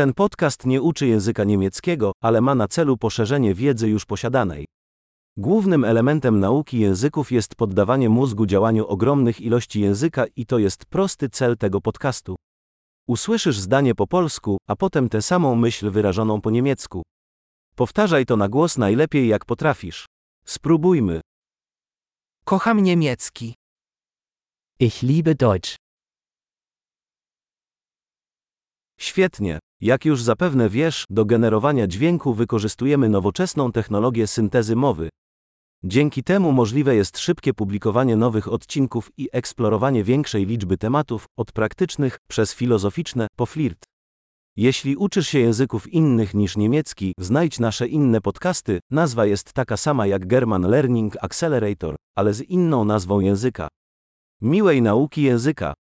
Ten podcast nie uczy języka niemieckiego, ale ma na celu poszerzenie wiedzy już posiadanej. Głównym elementem nauki języków jest poddawanie mózgu działaniu ogromnych ilości języka i to jest prosty cel tego podcastu. Usłyszysz zdanie po polsku, a potem tę samą myśl wyrażoną po niemiecku. Powtarzaj to na głos najlepiej jak potrafisz. Spróbujmy. Kocham niemiecki. Ich liebe Deutsch. Świetnie. Jak już zapewne wiesz, do generowania dźwięku wykorzystujemy nowoczesną technologię syntezy mowy. Dzięki temu możliwe jest szybkie publikowanie nowych odcinków i eksplorowanie większej liczby tematów, od praktycznych, przez filozoficzne, po flirt. Jeśli uczysz się języków innych niż niemiecki, znajdź nasze inne podcasty. Nazwa jest taka sama jak German Learning Accelerator, ale z inną nazwą języka. Miłej nauki języka!